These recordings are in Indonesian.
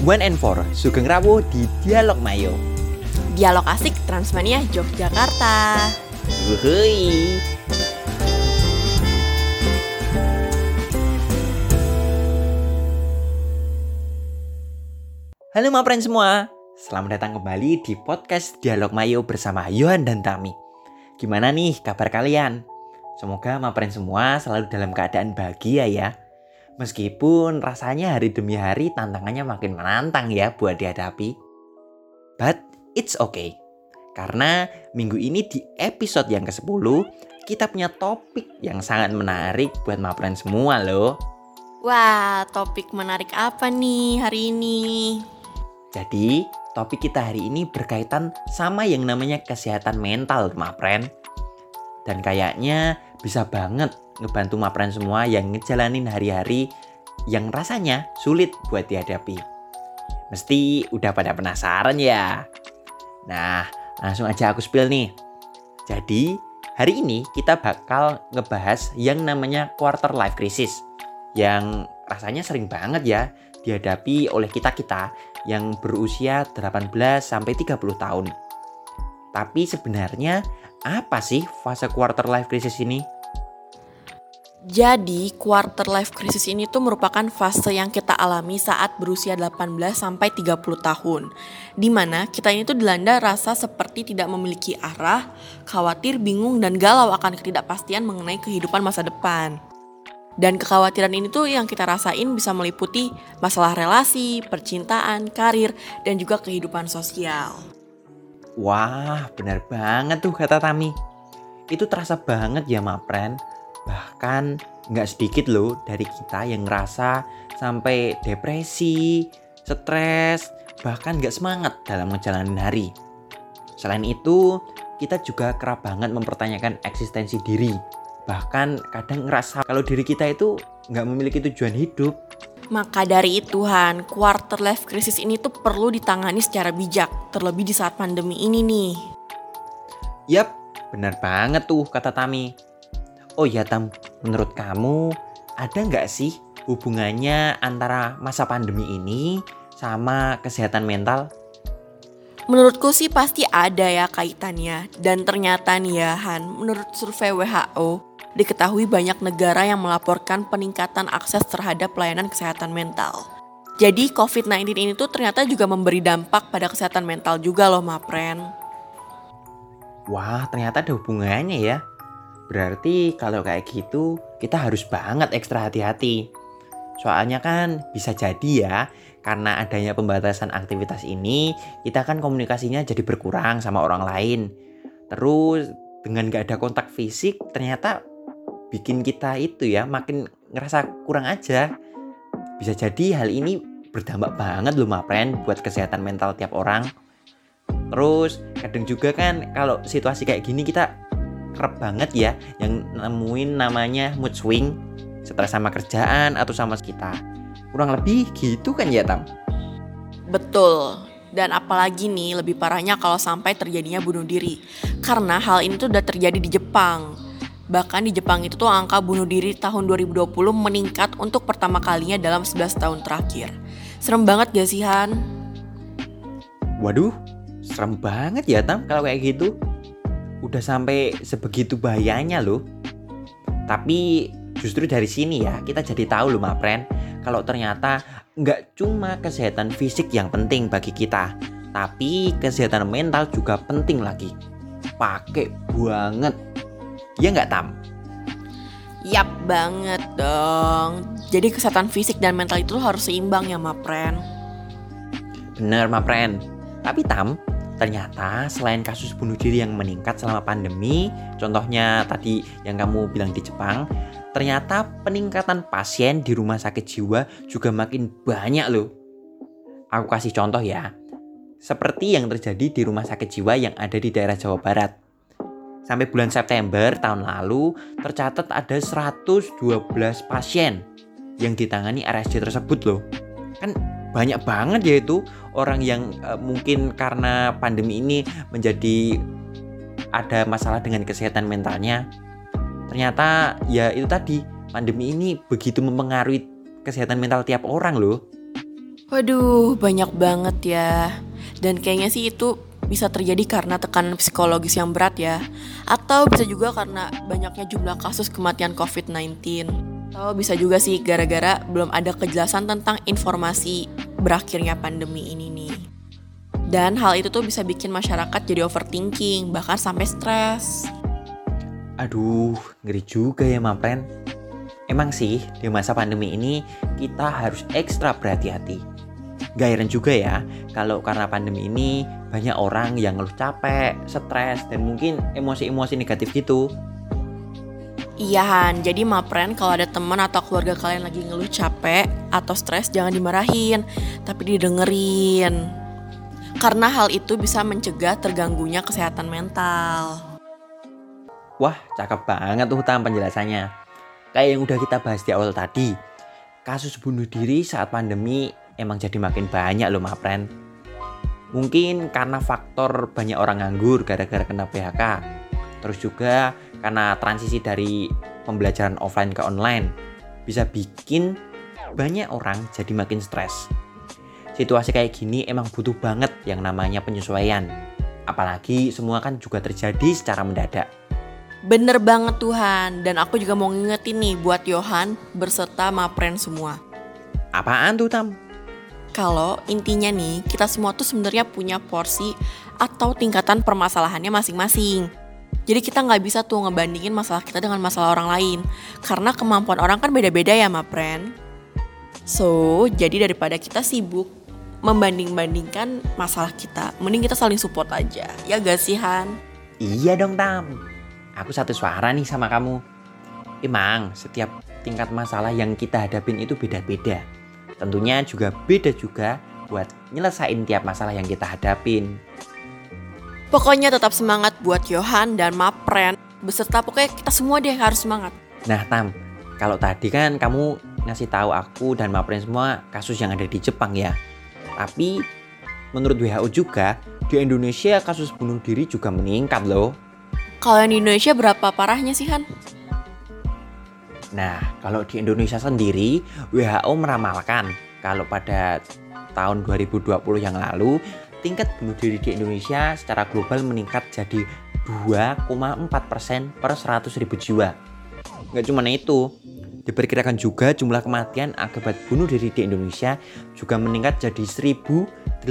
One and Four, Sugeng Rawo di Dialog Mayo. Dialog asik Transmania Yogyakarta. Wuhui. Halo Mapren semua, selamat datang kembali di podcast Dialog Mayo bersama Yohan dan Tami. Gimana nih kabar kalian? Semoga Mapren semua selalu dalam keadaan bahagia ya. Meskipun rasanya hari demi hari tantangannya makin menantang ya buat dihadapi. But it's okay. Karena minggu ini di episode yang ke-10 kita punya topik yang sangat menarik buat Mapren semua loh. Wah, topik menarik apa nih hari ini? Jadi, topik kita hari ini berkaitan sama yang namanya kesehatan mental, Mapren. Dan kayaknya bisa banget ngebantu Mapren semua yang ngejalanin hari-hari yang rasanya sulit buat dihadapi. Mesti udah pada penasaran ya? Nah, langsung aja aku spill nih. Jadi, hari ini kita bakal ngebahas yang namanya quarter life crisis. Yang rasanya sering banget ya dihadapi oleh kita-kita yang berusia 18 sampai 30 tahun. Tapi sebenarnya apa sih fase quarter life crisis ini? Jadi, quarter life crisis ini tuh merupakan fase yang kita alami saat berusia 18 sampai 30 tahun. Di mana kita ini tuh dilanda rasa seperti tidak memiliki arah, khawatir, bingung, dan galau akan ketidakpastian mengenai kehidupan masa depan. Dan kekhawatiran ini tuh yang kita rasain bisa meliputi masalah relasi, percintaan, karir, dan juga kehidupan sosial. Wah, benar banget tuh kata Tami. Itu terasa banget ya, Mapren. Bahkan nggak sedikit loh dari kita yang ngerasa sampai depresi, stres, bahkan nggak semangat dalam ngejalanin hari. Selain itu, kita juga kerap banget mempertanyakan eksistensi diri. Bahkan kadang ngerasa kalau diri kita itu nggak memiliki tujuan hidup. Maka dari itu Han, quarter life crisis ini tuh perlu ditangani secara bijak, terlebih di saat pandemi ini nih. Yap, benar banget tuh kata Tami. Oh ya Tam, menurut kamu ada nggak sih hubungannya antara masa pandemi ini sama kesehatan mental? Menurutku sih pasti ada ya kaitannya. Dan ternyata nih ya Han, menurut survei WHO, diketahui banyak negara yang melaporkan peningkatan akses terhadap pelayanan kesehatan mental. Jadi COVID-19 ini tuh ternyata juga memberi dampak pada kesehatan mental juga loh Mapren. Wah, ternyata ada hubungannya ya. Berarti kalau kayak gitu kita harus banget ekstra hati-hati. Soalnya kan bisa jadi ya, karena adanya pembatasan aktivitas ini, kita kan komunikasinya jadi berkurang sama orang lain. Terus dengan gak ada kontak fisik, ternyata bikin kita itu ya makin ngerasa kurang aja. Bisa jadi hal ini berdampak banget loh Mapren buat kesehatan mental tiap orang. Terus kadang juga kan kalau situasi kayak gini kita kerap banget ya yang nemuin namanya mood swing stres sama kerjaan atau sama kita kurang lebih gitu kan ya Tam? Betul. Dan apalagi nih lebih parahnya kalau sampai terjadinya bunuh diri. Karena hal ini tuh udah terjadi di Jepang. Bahkan di Jepang itu tuh angka bunuh diri tahun 2020 meningkat untuk pertama kalinya dalam 11 tahun terakhir. Serem banget gak sih Han? Waduh, serem banget ya Tam kalau kayak gitu udah sampai sebegitu bahayanya loh. Tapi justru dari sini ya kita jadi tahu loh Mapren kalau ternyata nggak cuma kesehatan fisik yang penting bagi kita, tapi kesehatan mental juga penting lagi. Pakai banget. Ya nggak Tam? Yap banget dong. Jadi kesehatan fisik dan mental itu harus seimbang ya Mapren. Bener Mapren. Tapi Tam, Ternyata selain kasus bunuh diri yang meningkat selama pandemi, contohnya tadi yang kamu bilang di Jepang, ternyata peningkatan pasien di rumah sakit jiwa juga makin banyak loh. Aku kasih contoh ya. Seperti yang terjadi di rumah sakit jiwa yang ada di daerah Jawa Barat. Sampai bulan September tahun lalu tercatat ada 112 pasien yang ditangani RSJ tersebut loh. Kan banyak banget ya itu orang yang uh, mungkin karena pandemi ini menjadi ada masalah dengan kesehatan mentalnya. Ternyata ya itu tadi pandemi ini begitu mempengaruhi kesehatan mental tiap orang loh. Waduh, banyak banget ya. Dan kayaknya sih itu bisa terjadi karena tekanan psikologis yang berat ya. Atau bisa juga karena banyaknya jumlah kasus kematian COVID-19. Atau bisa juga sih gara-gara belum ada kejelasan tentang informasi berakhirnya pandemi ini nih. Dan hal itu tuh bisa bikin masyarakat jadi overthinking, bahkan sampai stres. Aduh, ngeri juga ya Mapren. Emang sih, di masa pandemi ini kita harus ekstra berhati-hati Gak heran juga ya kalau karena pandemi ini banyak orang yang ngeluh capek, stres, dan mungkin emosi-emosi negatif gitu. Iya Han, jadi mapren kalau ada teman atau keluarga kalian lagi ngeluh capek atau stres jangan dimarahin, tapi didengerin. Karena hal itu bisa mencegah terganggunya kesehatan mental. Wah, cakep banget tuh Tam penjelasannya. Kayak yang udah kita bahas di awal tadi. Kasus bunuh diri saat pandemi emang jadi makin banyak loh Mapren. Mungkin karena faktor banyak orang nganggur gara-gara kena PHK. Terus juga karena transisi dari pembelajaran offline ke online bisa bikin banyak orang jadi makin stres. Situasi kayak gini emang butuh banget yang namanya penyesuaian. Apalagi semua kan juga terjadi secara mendadak. Bener banget Tuhan, dan aku juga mau ngingetin nih buat Yohan berserta Mapren semua. Apaan tuh Tam? kalau intinya nih kita semua tuh sebenarnya punya porsi atau tingkatan permasalahannya masing-masing. Jadi kita nggak bisa tuh ngebandingin masalah kita dengan masalah orang lain karena kemampuan orang kan beda-beda ya ma friend. So jadi daripada kita sibuk membanding-bandingkan masalah kita, mending kita saling support aja. Ya gak sih Han? Iya dong Tam. Aku satu suara nih sama kamu. Emang setiap tingkat masalah yang kita hadapin itu beda-beda Tentunya juga beda juga buat nyelesain tiap masalah yang kita hadapin. Pokoknya tetap semangat buat Johan dan Mapren beserta pokoknya kita semua deh harus semangat. Nah Tam, kalau tadi kan kamu ngasih tahu aku dan Mapren semua kasus yang ada di Jepang ya. Tapi menurut WHO juga di Indonesia kasus bunuh diri juga meningkat loh. Kalau di Indonesia berapa parahnya sih Han? Nah, kalau di Indonesia sendiri, WHO meramalkan kalau pada tahun 2020 yang lalu, tingkat bunuh diri di Indonesia secara global meningkat jadi 2,4 persen per 100 ribu jiwa. Nggak cuma itu, diperkirakan juga jumlah kematian akibat bunuh diri di Indonesia juga meningkat jadi 1.800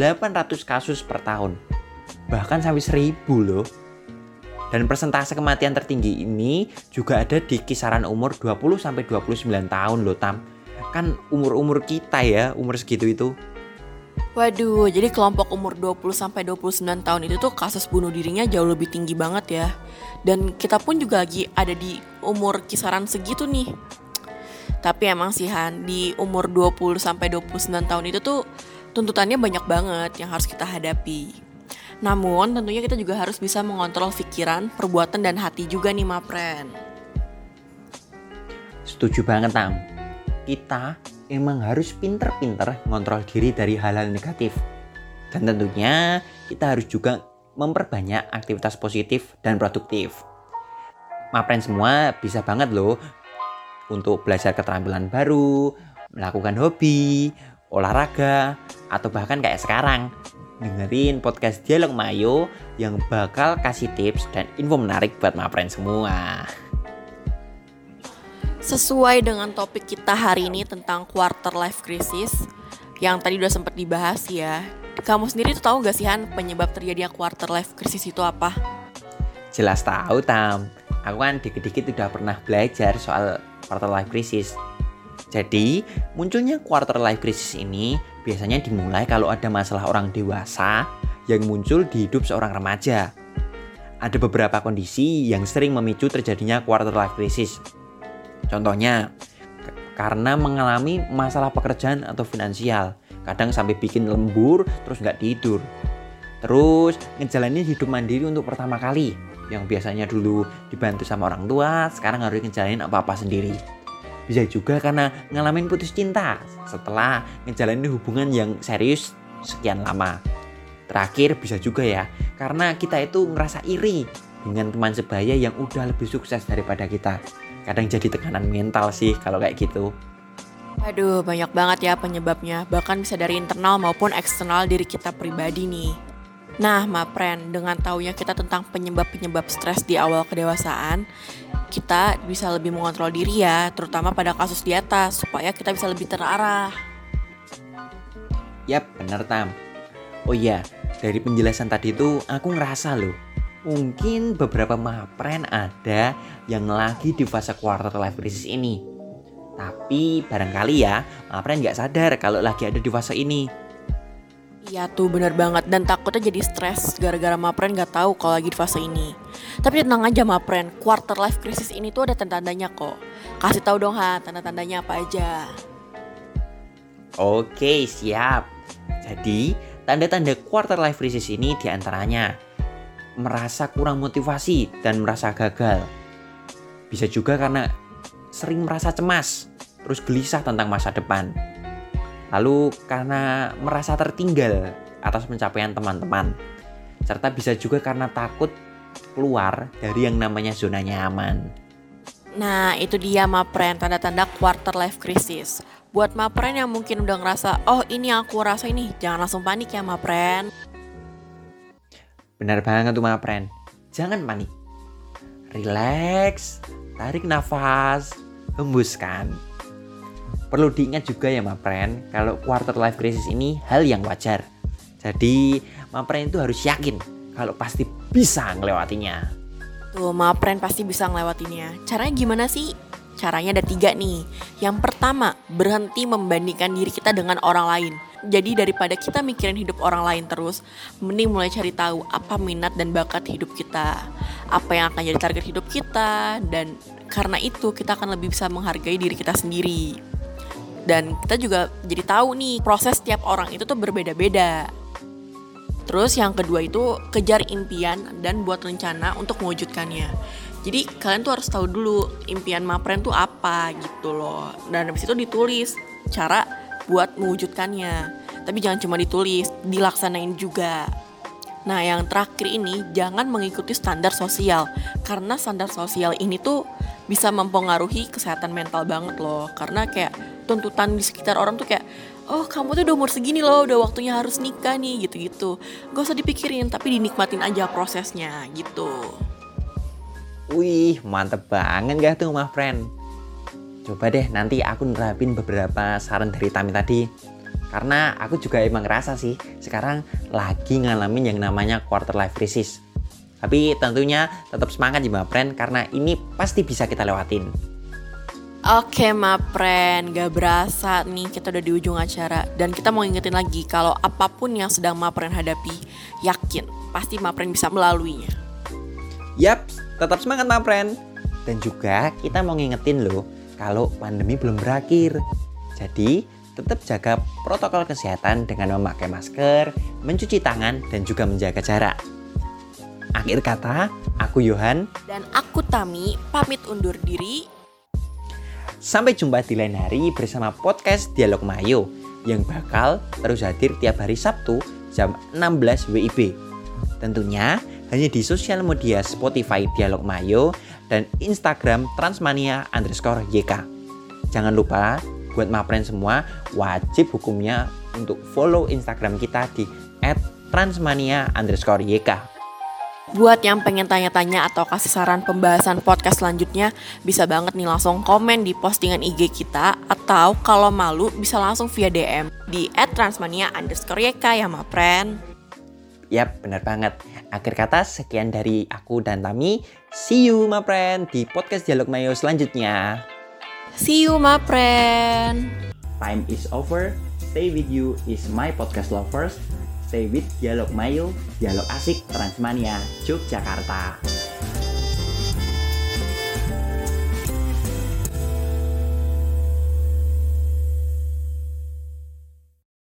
kasus per tahun. Bahkan sampai 1000 loh. Dan persentase kematian tertinggi ini juga ada di kisaran umur 20 sampai 29 tahun loh Tam. Kan umur-umur kita ya, umur segitu itu. Waduh, jadi kelompok umur 20 sampai 29 tahun itu tuh kasus bunuh dirinya jauh lebih tinggi banget ya. Dan kita pun juga lagi ada di umur kisaran segitu nih. Tapi emang sih Han, di umur 20 sampai 29 tahun itu tuh tuntutannya banyak banget yang harus kita hadapi. Namun tentunya kita juga harus bisa mengontrol pikiran, perbuatan, dan hati juga nih Mapren. Setuju banget Tam. Kita emang harus pinter-pinter ngontrol diri dari hal-hal negatif. Dan tentunya kita harus juga memperbanyak aktivitas positif dan produktif. Mapren semua bisa banget loh untuk belajar keterampilan baru, melakukan hobi, olahraga, atau bahkan kayak sekarang dengerin podcast Dialog Mayo yang bakal kasih tips dan info menarik buat mapren semua. Sesuai dengan topik kita hari ini tentang quarter life crisis yang tadi udah sempat dibahas ya. Kamu sendiri tuh tahu gak sih Han penyebab terjadinya quarter life crisis itu apa? Jelas tahu Tam. Aku kan dikit-dikit udah pernah belajar soal quarter life crisis. Jadi, munculnya quarter life crisis ini biasanya dimulai kalau ada masalah orang dewasa yang muncul di hidup seorang remaja. Ada beberapa kondisi yang sering memicu terjadinya quarter life crisis. Contohnya, karena mengalami masalah pekerjaan atau finansial, kadang sampai bikin lembur terus nggak tidur. Terus ngejalanin hidup mandiri untuk pertama kali, yang biasanya dulu dibantu sama orang tua, sekarang harus ngejalanin apa-apa sendiri. Bisa juga karena ngalamin putus cinta setelah ngejalanin hubungan yang serius sekian lama. Terakhir bisa juga ya, karena kita itu ngerasa iri dengan teman sebaya yang udah lebih sukses daripada kita. Kadang jadi tekanan mental sih kalau kayak gitu. Aduh, banyak banget ya penyebabnya, bahkan bisa dari internal maupun eksternal diri kita pribadi nih. Nah, Mapren, dengan taunya kita tentang penyebab-penyebab stres di awal kedewasaan, kita bisa lebih mengontrol diri ya, terutama pada kasus di atas, supaya kita bisa lebih terarah. Yap, bener Tam. Oh iya, dari penjelasan tadi itu aku ngerasa loh, mungkin beberapa mapren ada yang lagi di fase quarter life crisis ini. Tapi barangkali ya, mapren nggak sadar kalau lagi ada di fase ini. Iya tuh bener banget dan takutnya jadi stres gara-gara Mapren gak tahu kalau lagi di fase ini. Tapi tenang aja Mapren, quarter life crisis ini tuh ada tanda-tandanya kok. Kasih tahu dong ha, tanda-tandanya apa aja. Oke, siap. Jadi, tanda-tanda quarter life crisis ini di antaranya merasa kurang motivasi dan merasa gagal. Bisa juga karena sering merasa cemas, terus gelisah tentang masa depan Lalu karena merasa tertinggal atas pencapaian teman-teman. Serta bisa juga karena takut keluar dari yang namanya zona nyaman. Nah, itu dia Mapren, tanda-tanda quarter life crisis. Buat Mapren yang mungkin udah ngerasa, oh ini aku rasa ini, jangan langsung panik ya Mapren. Benar banget tuh Mapren, jangan panik. Relax, tarik nafas, hembuskan. Perlu diingat juga ya Mapren, kalau quarter life crisis ini hal yang wajar. Jadi Mapren itu harus yakin kalau pasti bisa ngelewatinya. Tuh Mapren pasti bisa ngelewatinya. Caranya gimana sih? Caranya ada tiga nih. Yang pertama, berhenti membandingkan diri kita dengan orang lain. Jadi daripada kita mikirin hidup orang lain terus, mending mulai cari tahu apa minat dan bakat hidup kita. Apa yang akan jadi target hidup kita dan karena itu kita akan lebih bisa menghargai diri kita sendiri dan kita juga jadi tahu nih proses tiap orang itu tuh berbeda-beda. Terus yang kedua itu kejar impian dan buat rencana untuk mewujudkannya. Jadi kalian tuh harus tahu dulu impian Mapren tuh apa gitu loh. Dan habis itu ditulis cara buat mewujudkannya. Tapi jangan cuma ditulis, dilaksanain juga. Nah, yang terakhir ini jangan mengikuti standar sosial karena standar sosial ini tuh bisa mempengaruhi kesehatan mental banget loh. Karena kayak tuntutan di sekitar orang tuh kayak oh kamu tuh udah umur segini loh udah waktunya harus nikah nih gitu-gitu gak usah dipikirin tapi dinikmatin aja prosesnya gitu wih mantep banget gak tuh my friend coba deh nanti aku nerapin beberapa saran dari Tami tadi. Karena aku juga emang ngerasa sih sekarang lagi ngalamin yang namanya quarter life crisis. Tapi tentunya tetap semangat ya my friend karena ini pasti bisa kita lewatin. Oke Mapren, gak berasa nih kita udah di ujung acara. Dan kita mau ingetin lagi kalau apa pun yang sedang Mapren hadapi Yakin, pasti Mapren bisa melaluinya. Yap, tetap semangat Mapren Dan juga kita mau ngingetin loh kalau pandemi belum berakhir. Jadi tetap jaga protokol kesehatan dengan memakai masker, mencuci tangan, dan juga menjaga jarak. Akhir kata, aku Yohan. Dan aku Tami, pamit undur diri. Sampai jumpa di lain hari bersama podcast Dialog Mayo yang bakal terus hadir tiap hari Sabtu jam 16 WIB. Tentunya hanya di sosial media Spotify Dialog Mayo dan Instagram Transmania underscore YK. Jangan lupa buat mapren semua wajib hukumnya untuk follow Instagram kita di @transmania underscore YK. Buat yang pengen tanya-tanya atau kasih saran pembahasan podcast selanjutnya, bisa banget nih langsung komen di postingan IG kita atau kalau malu bisa langsung via DM di @transmania underscore YK ya ma friend. Yap, benar banget. Akhir kata sekian dari aku dan Tami. See you ma friend di podcast Dialog Mayo selanjutnya. See you ma friend. Time is over. Stay with you is my podcast lovers. Stay with Dialog Mayo, Dialog Asik Transmania, Yogyakarta.